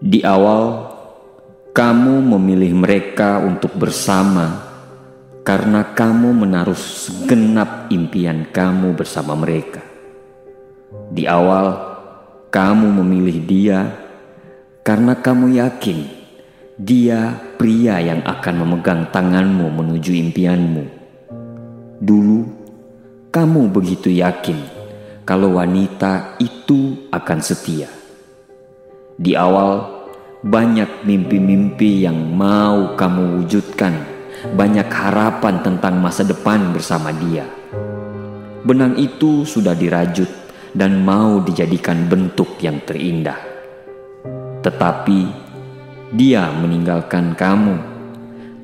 Di awal, kamu memilih mereka untuk bersama karena kamu menaruh segenap impian kamu bersama mereka. Di awal, kamu memilih dia karena kamu yakin dia pria yang akan memegang tanganmu menuju impianmu. Dulu, kamu begitu yakin kalau wanita itu akan setia. Di awal, banyak mimpi-mimpi yang mau kamu wujudkan, banyak harapan tentang masa depan bersama dia. Benang itu sudah dirajut dan mau dijadikan bentuk yang terindah. Tetapi dia meninggalkan kamu.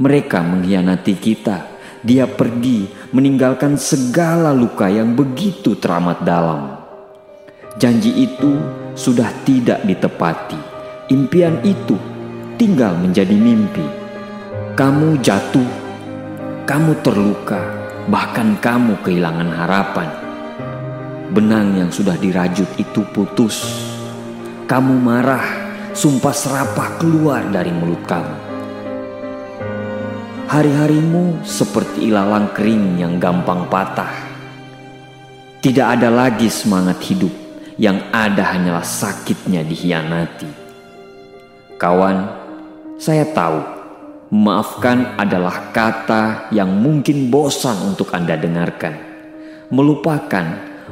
Mereka mengkhianati kita. Dia pergi meninggalkan segala luka yang begitu teramat dalam. Janji itu sudah tidak ditepati. Impian itu tinggal menjadi mimpi. Kamu jatuh, kamu terluka, bahkan kamu kehilangan harapan. Benang yang sudah dirajut itu putus. Kamu marah, sumpah serapah keluar dari mulut kamu. Hari-harimu seperti ilalang kering yang gampang patah. Tidak ada lagi semangat hidup yang ada hanyalah sakitnya dihianati. Kawan, saya tahu maafkan adalah kata yang mungkin bosan untuk Anda dengarkan. Melupakan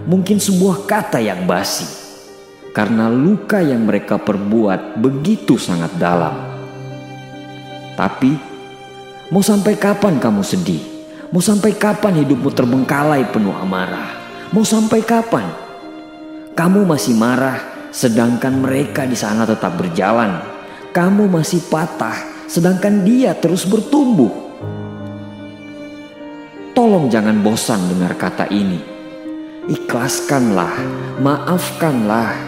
mungkin sebuah kata yang basi karena luka yang mereka perbuat begitu sangat dalam. Tapi, mau sampai kapan kamu sedih? Mau sampai kapan hidupmu terbengkalai penuh amarah? Mau sampai kapan? Kamu masih marah, sedangkan mereka di sana tetap berjalan. Kamu masih patah, sedangkan dia terus bertumbuh. Tolong jangan bosan dengar kata ini. Ikhlaskanlah, maafkanlah.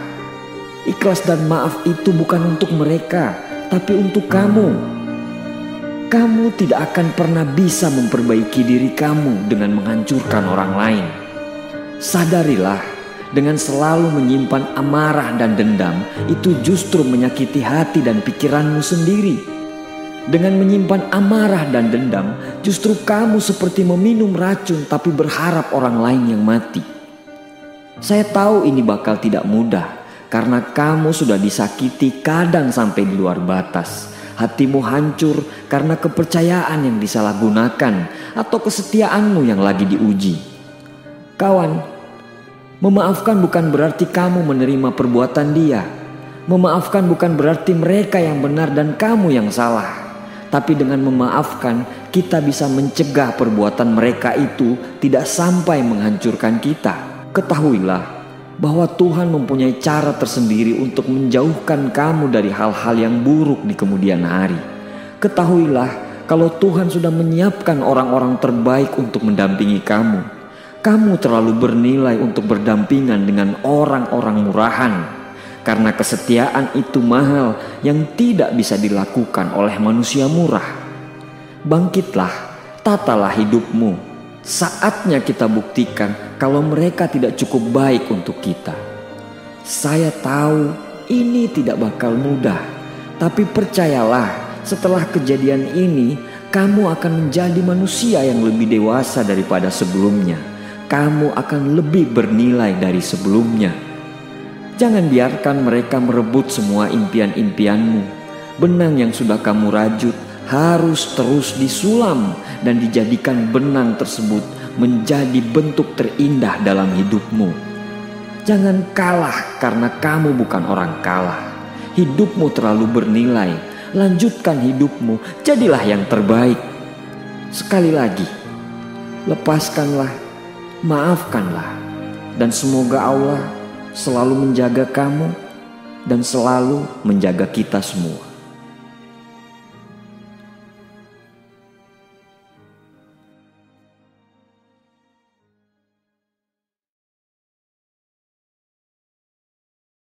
Ikhlas dan maaf itu bukan untuk mereka, tapi untuk kamu. Kamu tidak akan pernah bisa memperbaiki diri kamu dengan menghancurkan orang lain. Sadarilah dengan selalu menyimpan amarah dan dendam, itu justru menyakiti hati dan pikiranmu sendiri. Dengan menyimpan amarah dan dendam, justru kamu seperti meminum racun, tapi berharap orang lain yang mati. Saya tahu ini bakal tidak mudah karena kamu sudah disakiti, kadang sampai di luar batas. Hatimu hancur karena kepercayaan yang disalahgunakan atau kesetiaanmu yang lagi diuji. Kawan, Memaafkan bukan berarti kamu menerima perbuatan dia. Memaafkan bukan berarti mereka yang benar dan kamu yang salah. Tapi dengan memaafkan, kita bisa mencegah perbuatan mereka itu tidak sampai menghancurkan kita. Ketahuilah bahwa Tuhan mempunyai cara tersendiri untuk menjauhkan kamu dari hal-hal yang buruk di kemudian hari. Ketahuilah kalau Tuhan sudah menyiapkan orang-orang terbaik untuk mendampingi kamu kamu terlalu bernilai untuk berdampingan dengan orang-orang murahan, karena kesetiaan itu mahal yang tidak bisa dilakukan oleh manusia murah. Bangkitlah, tatalah hidupmu. Saatnya kita buktikan kalau mereka tidak cukup baik untuk kita. Saya tahu ini tidak bakal mudah, tapi percayalah, setelah kejadian ini, kamu akan menjadi manusia yang lebih dewasa daripada sebelumnya kamu akan lebih bernilai dari sebelumnya. Jangan biarkan mereka merebut semua impian-impianmu. Benang yang sudah kamu rajut harus terus disulam dan dijadikan benang tersebut menjadi bentuk terindah dalam hidupmu. Jangan kalah karena kamu bukan orang kalah. Hidupmu terlalu bernilai. Lanjutkan hidupmu, jadilah yang terbaik. Sekali lagi, lepaskanlah maafkanlah, dan semoga Allah selalu menjaga kamu dan selalu menjaga kita semua.